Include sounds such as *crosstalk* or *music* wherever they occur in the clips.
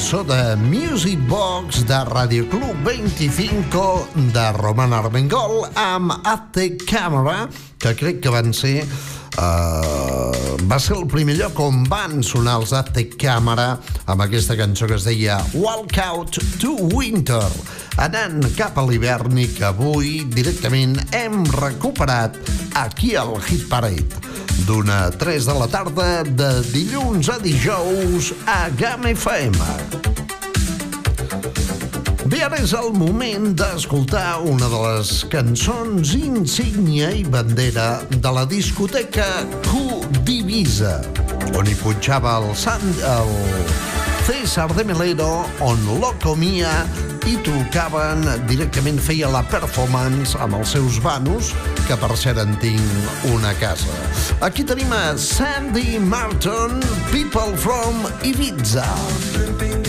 Cançó de Music Box de Radio Club 25 de Roman Armengol amb Ate Camera, que crec que van ser Uh, va ser el primer lloc on van sonar els Ate Camera amb aquesta cançó que es deia Walk Out to Winter. Anant cap a l'hivern i que avui directament hem recuperat aquí al Hit Parade d'una 3 de la tarda de dilluns a dijous a GAM FM. Bé, ara és el moment d'escoltar una de les cançons insígnia i bandera de la discoteca Q Divisa, on hi punxava el, Sant, el César de Melero, on Locomia i tocaven, directament feia la performance amb els seus vanos, que per cert en tinc una casa. Aquí tenim a Sandy Martin, People from Ibiza. Jumping up and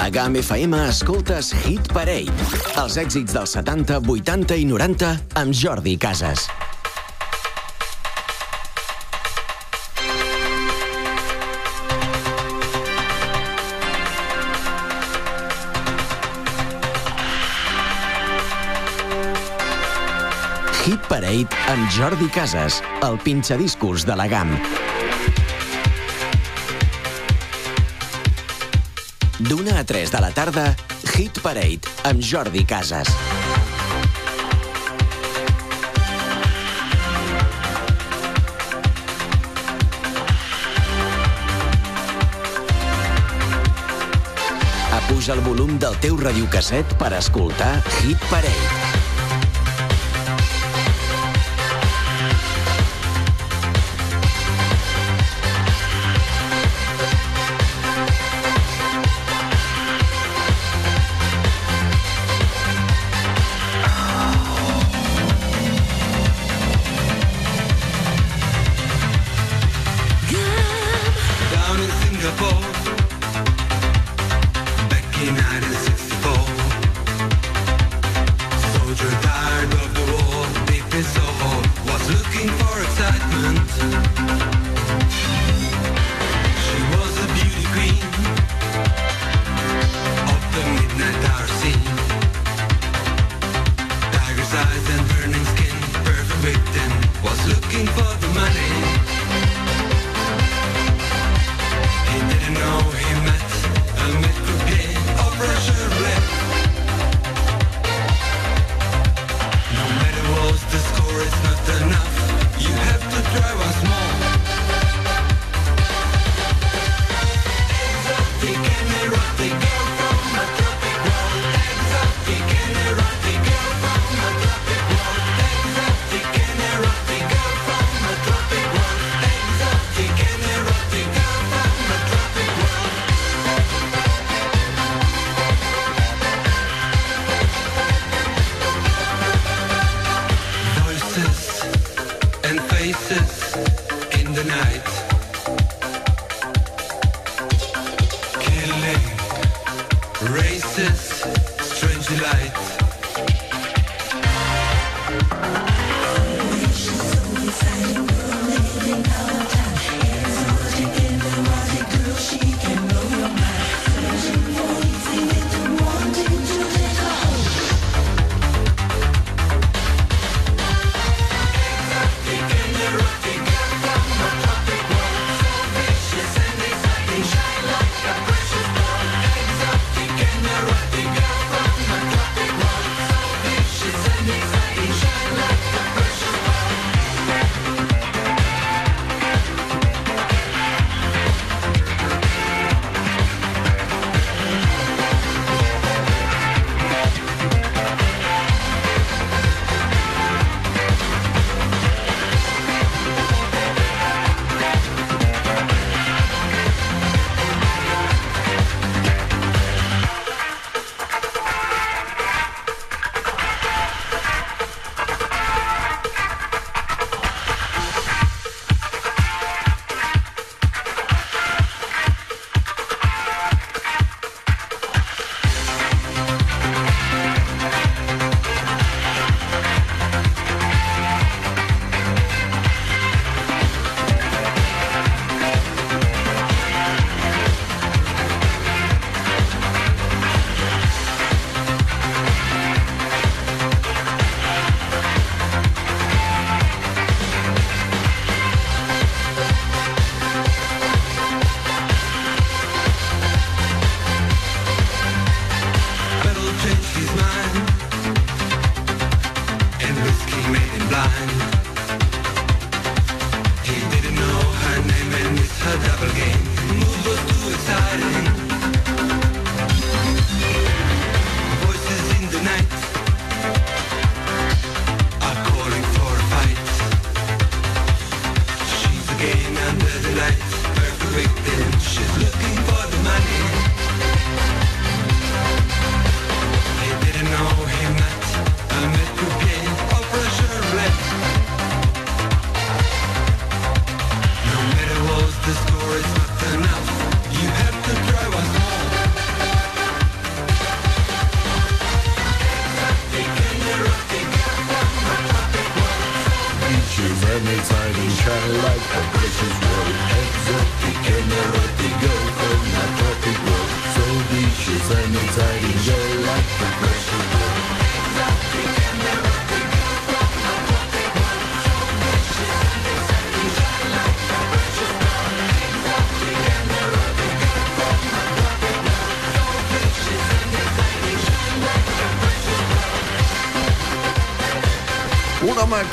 a GAM FM escoltes Hit Parade. Els èxits dels 70, 80 i 90 amb Jordi Casas. Hit Parade amb Jordi Casas, el pinxadiscos de la GAM. de la tarda, Hit Parade, amb Jordi Casas. Apuja el volum del teu radiocasset per escoltar Hit Parade.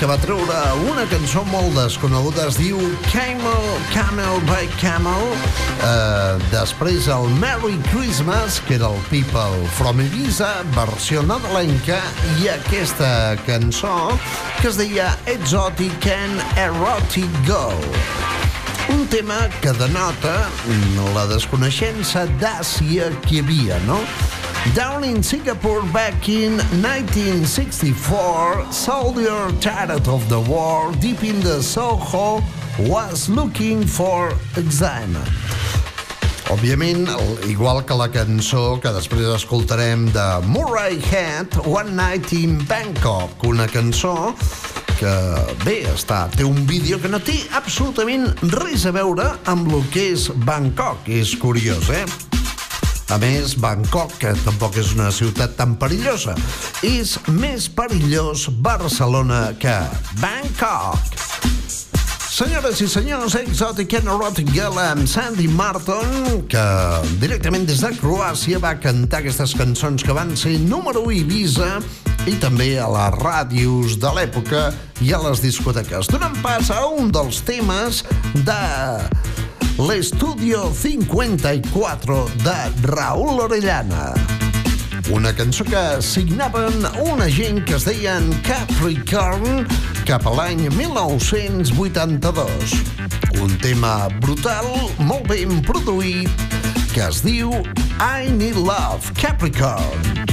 Que va treure una cançó molt desconeguda es diu Camel, Camel by Camel. Eh, després el Merry Christmas, que era el People from Ibiza, versió nadalenca, i aquesta cançó que es deia Exotic and Erotic Girl. Un tema que denota la desconeixença d'Àsia que hi havia, no? Down in Singapore back in 1964, soldier tired of the war, deep in the Soho, was looking for excitement. Òbviament, igual que la cançó que després escoltarem de Murray Head, One Night in Bangkok, una cançó que, bé, està, té un vídeo que no té absolutament res a veure amb el que és Bangkok. És curiós, eh? A més, Bangkok, que tampoc és una ciutat tan perillosa, és més perillós Barcelona que Bangkok. Senyores i senyors, Exotic and Erotic Girl amb Sandy Martin, que directament des de Croàcia va cantar aquestes cançons que van ser número 1 a Ibiza i també a les ràdios de l'època i a les discoteques. Donant pas a un dels temes de l'Estudio 54 de Raúl Orellana. Una cançó que signaven una gent que es deien Capricorn cap a l'any 1982. Un tema brutal, molt ben produït, que es diu I Need Love Capricorn.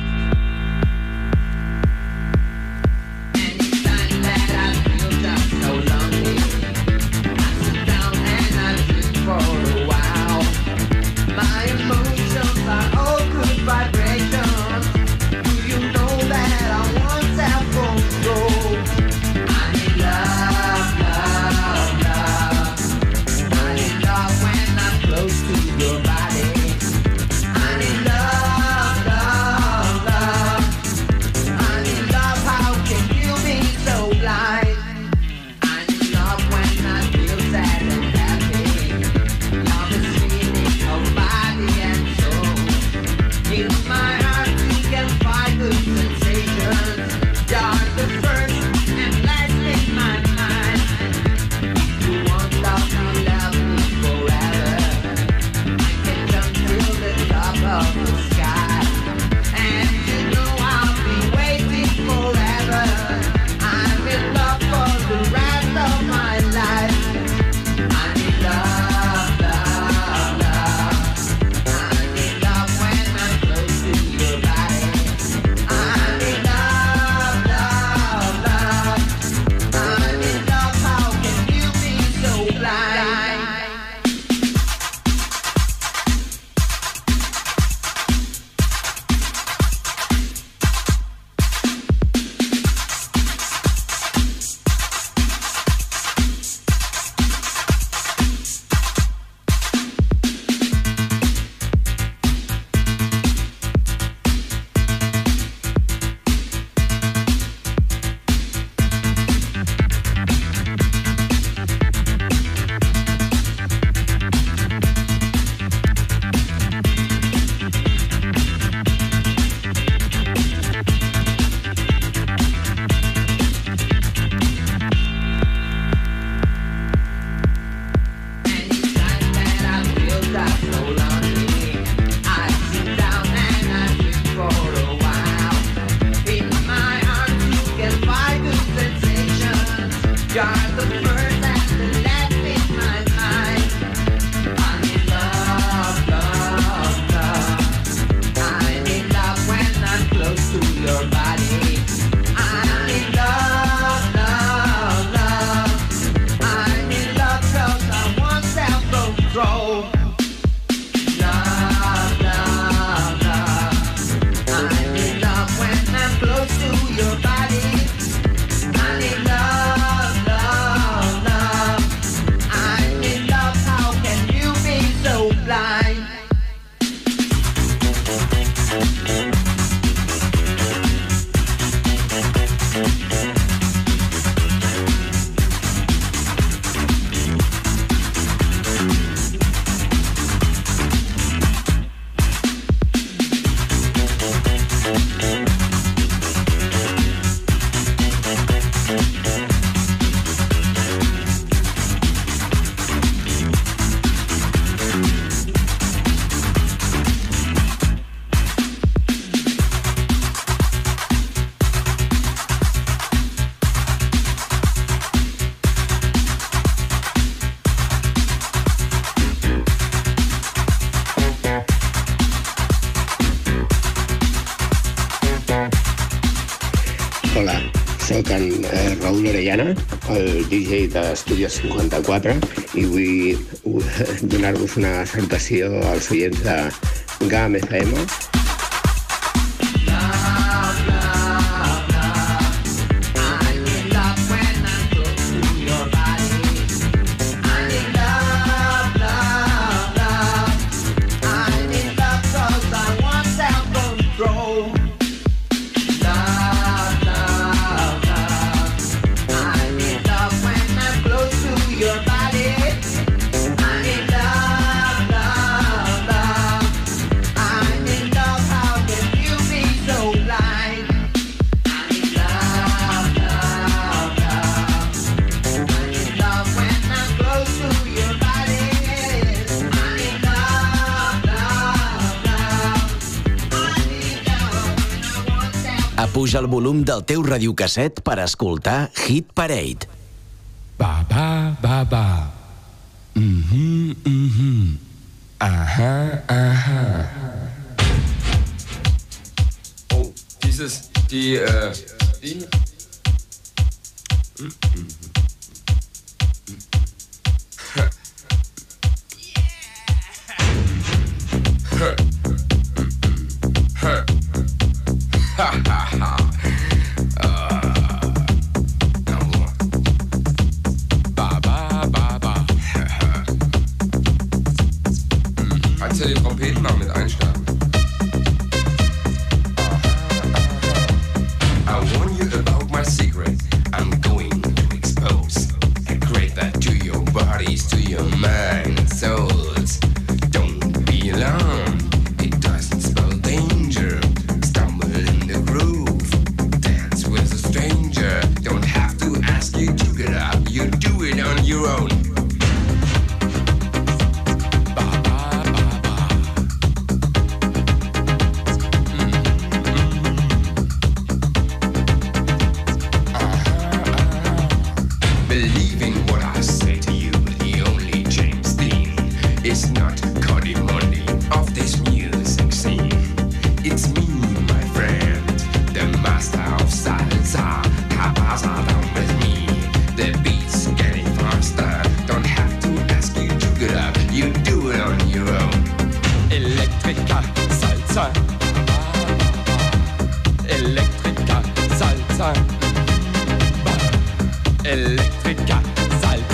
d'Estudio 54, i vull donar-vos una salutació als oients de GAM FM. Apuja el volum del teu radiocasset per escoltar Hit Parade. Ba ba ba ba. Mhm mhm. Aha aha. Oh, dieses die äh die Ba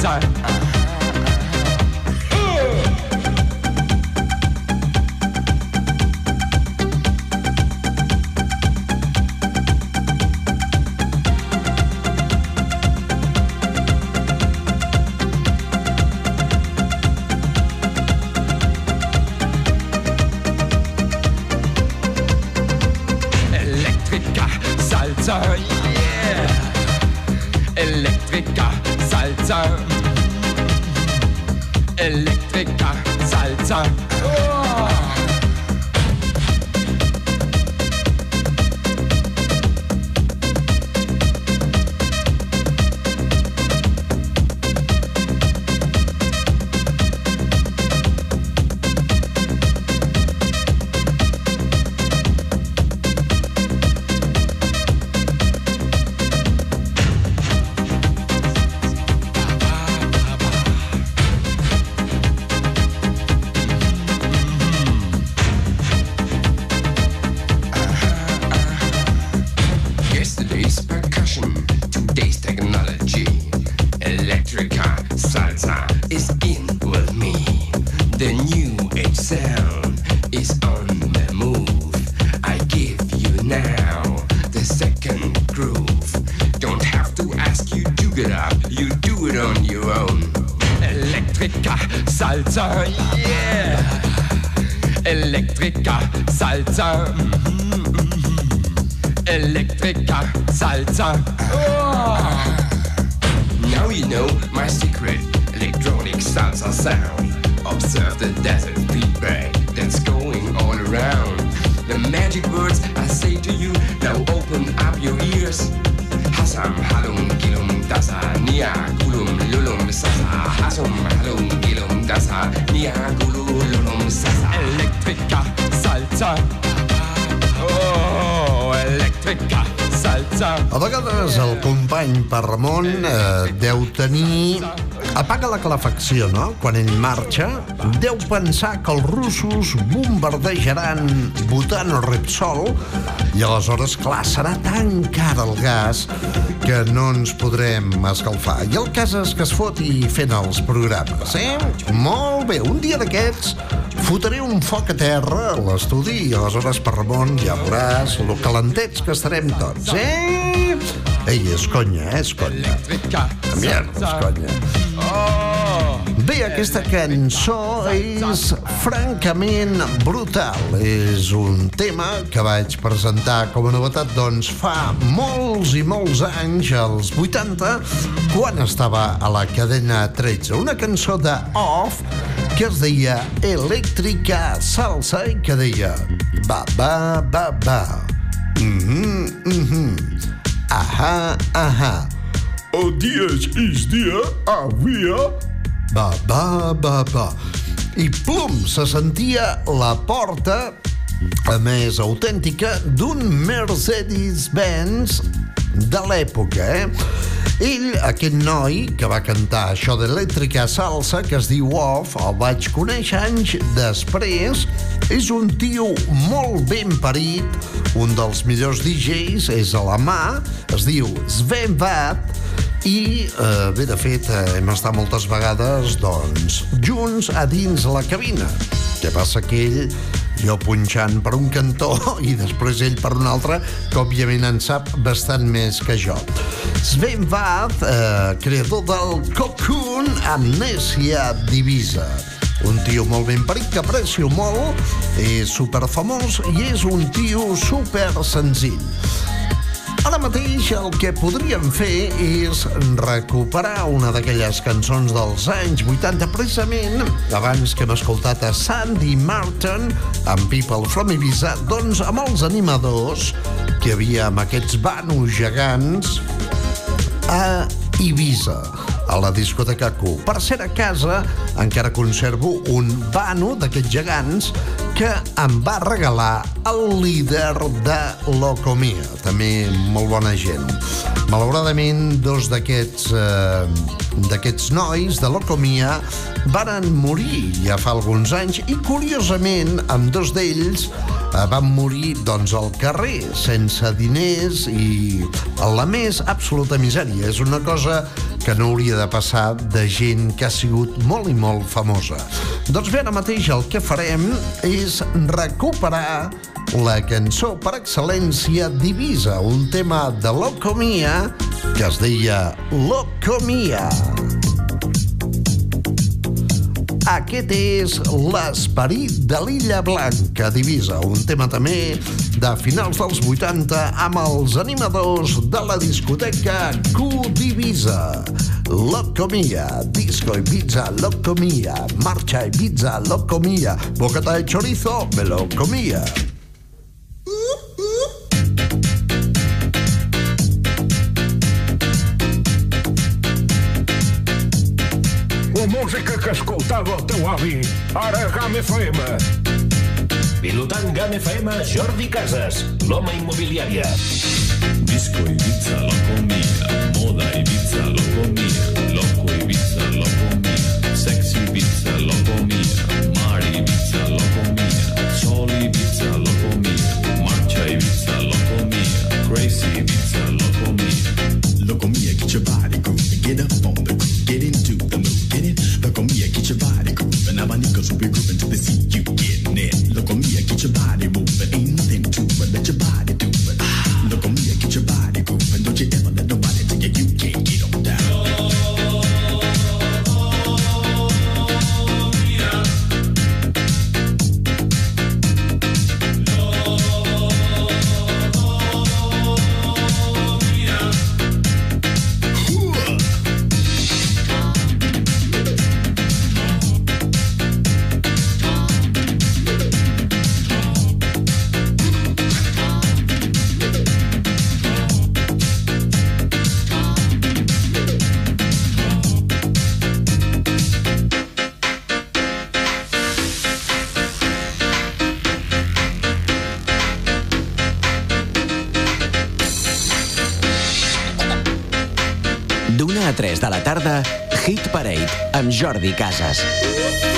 salsa. Electrica salsa. Oh. Now you know my secret electronic salsa sound. Observe the desert feedback that's going all around. The magic words I say to you, now open up your ears. Hasam halum gilum dasa nia gulum lulum sasa. Hasum halum gilum dasa nia gulum lulum sasa. Electrica salsa. Electrica salsa. A vegades el company per Ramon eh, deu tenir... Apaga la calefacció, no? Quan ell marxa, deu pensar que els russos bombardejaran Butano Repsol i aleshores, clar, serà tan car el gas que no ens podrem escalfar. I el cas és que es foti fent els programes, eh? Molt bé, un dia d'aquests fotré un foc a terra a l'estudi i aleshores per Ramon ja veuràs lo calentets que estarem tots, eh? Ei, és conya, eh? És conya. Mierda, és conya. Oh. Bé, aquesta cançó és francament brutal. És un tema que vaig presentar com a novetat doncs fa molts i molts anys, als 80, quan estava a la cadena 13. Una cançó de Off que es deia Electrica Salsa i que deia Ba, ba, ba, ba. Mhm, mhm. Ahà, ahà. O dies is dia, havia... Ba, ba, ba, ba. I plum, se sentia la porta, a més autèntica, d'un Mercedes-Benz de l'època, eh? Ell, aquest noi que va cantar això d'Elèctrica Salsa, que es diu Off, el vaig conèixer anys després, és un tio molt ben parit, un dels millors DJs, és a la mà, es diu Sven Vat, i, eh, bé, de fet, eh, hem estat moltes vegades, doncs, junts a dins la cabina. Què passa que ell, jo punxant per un cantó *laughs* i després ell per un altre, que òbviament en sap bastant més que jo. Sven Vath, eh, creador del Cocoon Amnesia Divisa. Un tio molt ben parit, que aprecio molt, és superfamós i és un tio super senzill. Ara mateix el que podríem fer és recuperar una d'aquelles cançons dels anys 80, precisament abans que hem escoltat a Sandy Martin amb People from Ibiza, doncs amb els animadors que hi havia amb aquests banos gegants a Ibiza, a la discoteca Q. Per ser a casa, encara conservo un vano d'aquests gegants que em va regalar el líder de Locomia, també molt bona gent. Malauradament, dos d'aquests eh, nois de Locomia varen morir ja fa alguns anys i, curiosament, amb dos d'ells eh, van morir doncs, al carrer, sense diners i en la més absoluta misèria. És una cosa que no hauria de passar de gent que ha sigut molt i molt famosa. Doncs bé, ara mateix el que farem és recuperar la cançó per excel·lència Divisa, un tema de Locomia que es deia Locomia. Aquest és l'esperit de l'Illa Blanca Divisa, un tema també de finals dels 80 amb els animadors de la discoteca Q Divisa. Locomia, disco y pizza, locomia, marcha y pizza, locomia, bocata de chorizo, me lo comía. Música que escoltava el teu avi, ara GAM FM. Pilotant GAM FM, Jordi Casas, l'home immobiliària. Disco Ibiza loco mía, moda Ibiza loco mía, amb Jordi Casas.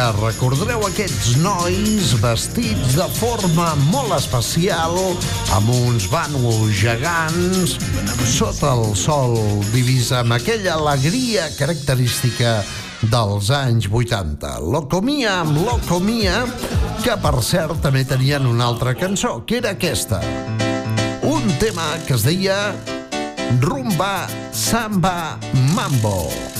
que recordareu aquests nois vestits de forma molt especial, amb uns bànols gegants, sota el sol divisa amb aquella alegria característica dels anys 80. Locomia amb Locomia, que per cert també tenien una altra cançó, que era aquesta. Un tema que es deia Rumba Samba Mambo. Mambo.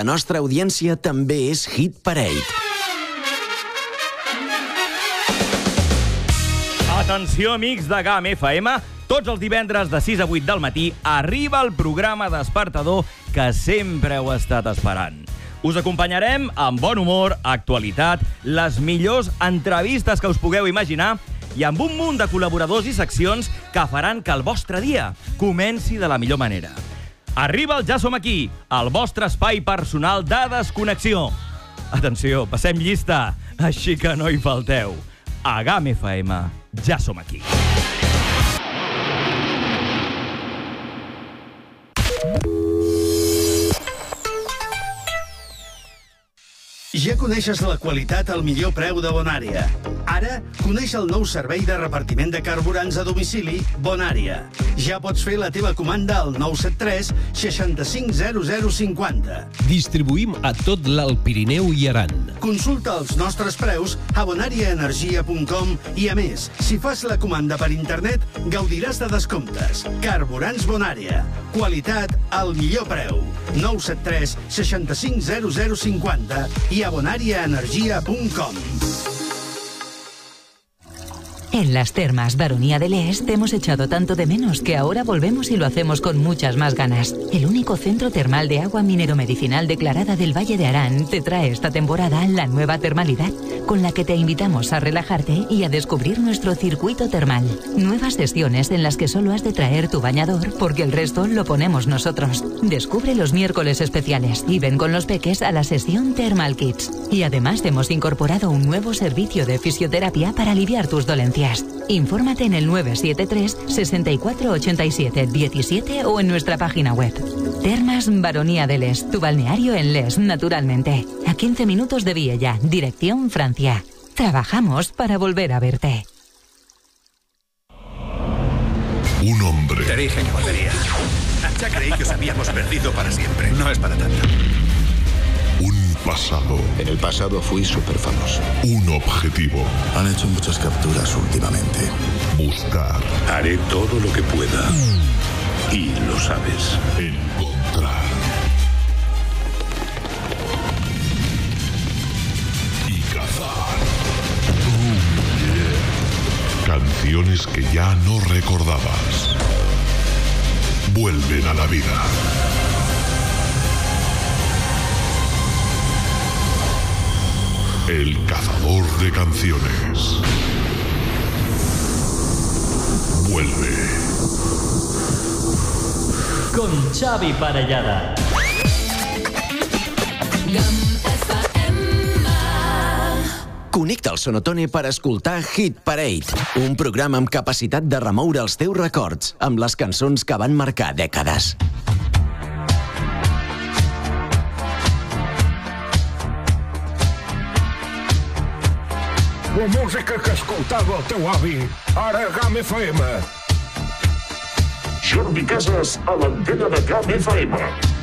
La nostra audiència també és Hit Parade. Atenció, amics de GAM FM. Tots els divendres de 6 a 8 del matí arriba el programa despertador que sempre heu estat esperant. Us acompanyarem amb bon humor, actualitat, les millors entrevistes que us pugueu imaginar i amb un munt de col·laboradors i seccions que faran que el vostre dia comenci de la millor manera. Arriba el Ja som aquí, el vostre espai personal de desconnexió. Atenció, passem llista, així que no hi falteu. A GAM FM, ja som aquí. Ja coneixes la qualitat al millor preu de Bonària. Ara, coneix el nou servei de repartiment de carburants a domicili Bonària. Ja pots fer la teva comanda al 973 650050. Distribuïm a tot l'Alt Pirineu i Aran. Consulta els nostres preus a bonariaenergia.com i, a més, si fas la comanda per internet, gaudiràs de descomptes. Carburants Bonària. Qualitat al millor preu. 973 650050 i a bonariaenergia.com. En las termas Baronía del Est te hemos echado tanto de menos que ahora volvemos y lo hacemos con muchas más ganas. El único centro termal de agua minero-medicinal declarada del Valle de Arán te trae esta temporada la nueva termalidad, con la que te invitamos a relajarte y a descubrir nuestro circuito termal. Nuevas sesiones en las que solo has de traer tu bañador porque el resto lo ponemos nosotros. Descubre los miércoles especiales y ven con los peques a la sesión Thermal Kids. Y además hemos incorporado un nuevo servicio de fisioterapia para aliviar tus dolencias. Infórmate en el 973 64 87 17 o en nuestra página web. Termas Baronía del Est, tu balneario en Les, naturalmente. A 15 minutos de Viella, dirección Francia. Trabajamos para volver a verte. Un hombre. Te dije que volvería. Ya creí que os habíamos perdido para siempre. No es para tanto. Pasado. En el pasado fui súper famoso. Un objetivo. Han hecho muchas capturas últimamente. Buscar. Haré todo lo que pueda. Y lo sabes. Encontrar. Y cazar. Oh, yeah. Canciones que ya no recordabas. Vuelven a la vida. El cazador de canciones. Vuelve. Con Xavi Parellada. Connecta el Sonotone per escoltar Hit Parade, un programa amb capacitat de remoure els teus records amb les cançons que van marcar dècades. O música que escoltava el teu avi, ara GAM FM. Jordi Casas a l'antena de e Fema.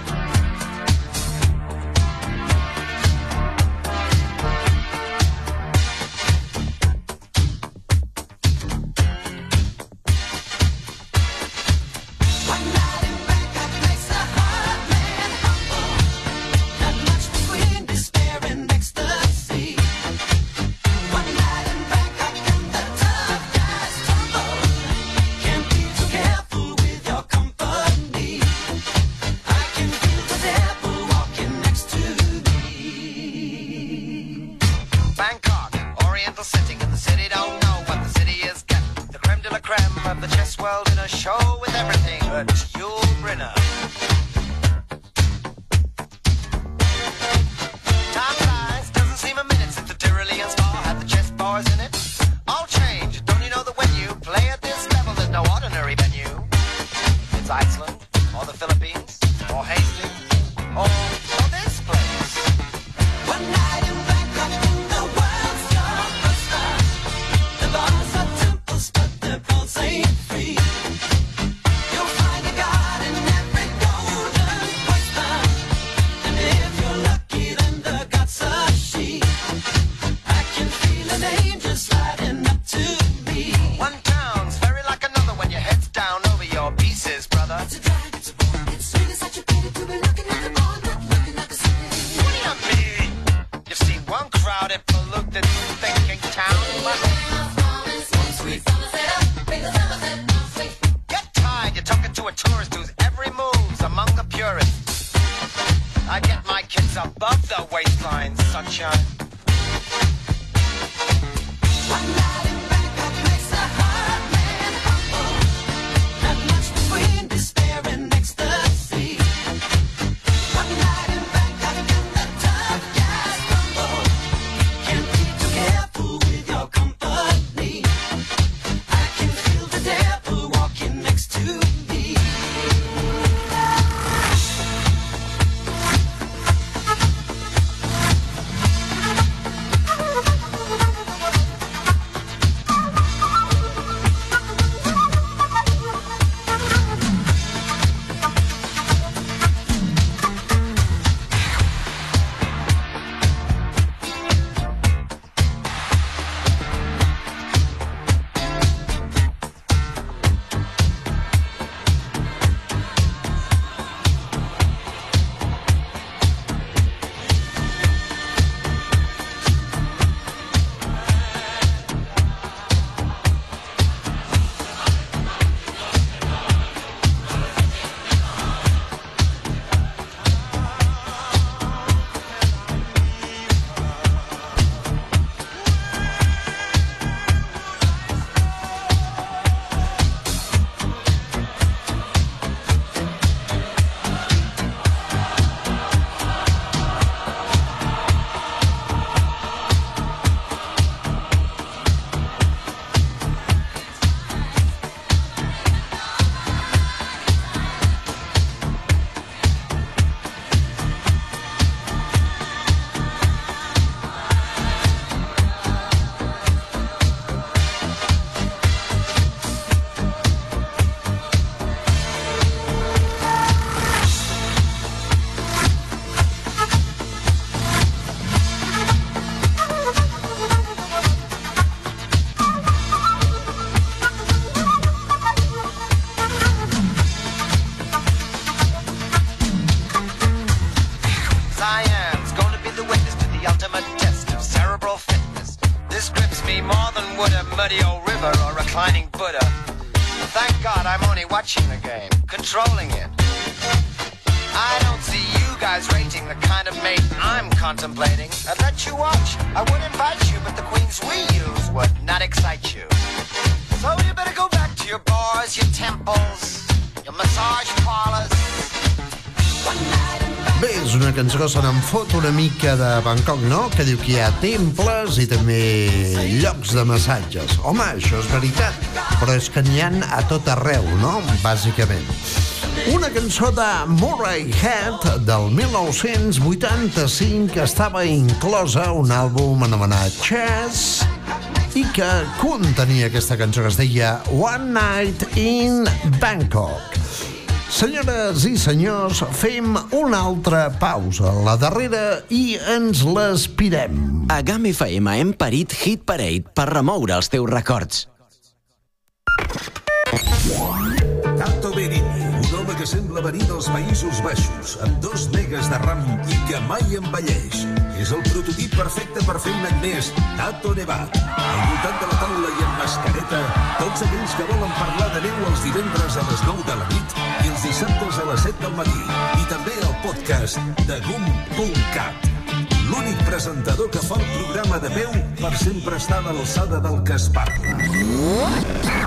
yours whose every move's among the purest. I get my kids above the waistline, sunshine. Mica de Bangkok, no? Que diu que hi ha temples i també llocs de massatges. Home, això és veritat, però és que n'hi han a tot arreu, no? Bàsicament. Una cançó de Murray Head del 1985 que estava inclosa a un àlbum anomenat Chess i que contenia aquesta cançó que es deia One Night in Bangkok. Senyores i senyors, fem una altra pausa, la darrera, i ens l'aspirem. A GAM FM hem parit Hit Parade per remoure els teus records. Tato Berini, un home que sembla venir dels Països Baixos, amb dos megas de ram i que mai envelleix. És el prototip perfecte per fer un any més, Tato Nevat. Al voltant de la taula i amb mascareta, tots aquells que volen parlar de neu els divendres a les 9 de la nit dissabtes a les 7 del matí. I també el podcast de GUM.cat. L'únic presentador que fa el programa de veu per sempre estar a l'alçada del que es parla.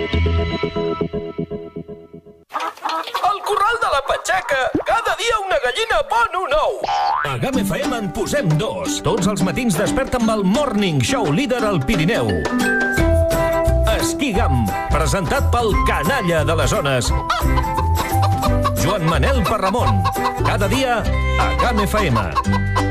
Al corral de la Patxaca, cada dia una gallina pon un ou. A GAM FM en posem dos. Tots els matins desperta amb el Morning Show líder al Pirineu. Esquigam, presentat pel canalla de les zones. Joan Manel Parramon. Cada dia a GAM FM.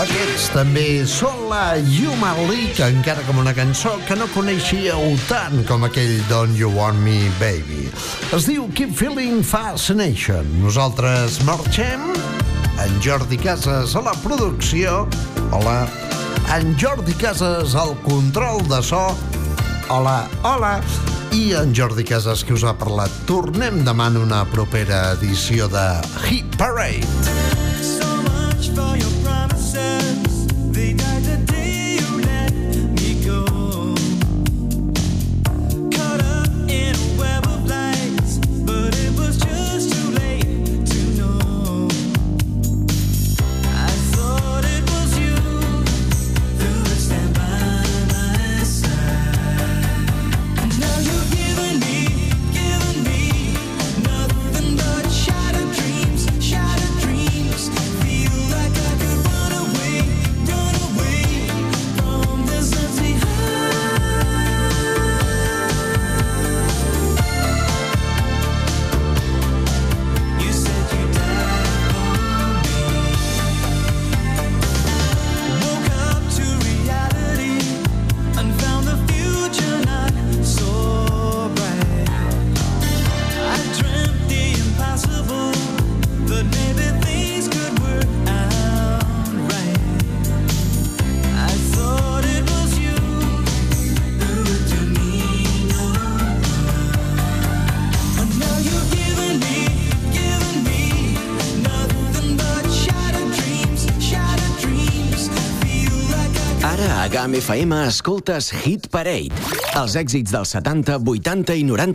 Aquests també són la Yuma League, encara com una cançó que no coneixíeu tant com aquell Don't You Want Me Baby. Es diu Keep Feeling Fascination. Nosaltres marxem, en Jordi Casas a la producció, hola, en Jordi Casas al control de so, hola, hola, i en Jordi Casas que us ha parlat. Tornem demà en una propera edició de Hit Parade. So much for your innocence, they die. amb FM escoltes Hit Parade. Els èxits dels 70, 80 i 90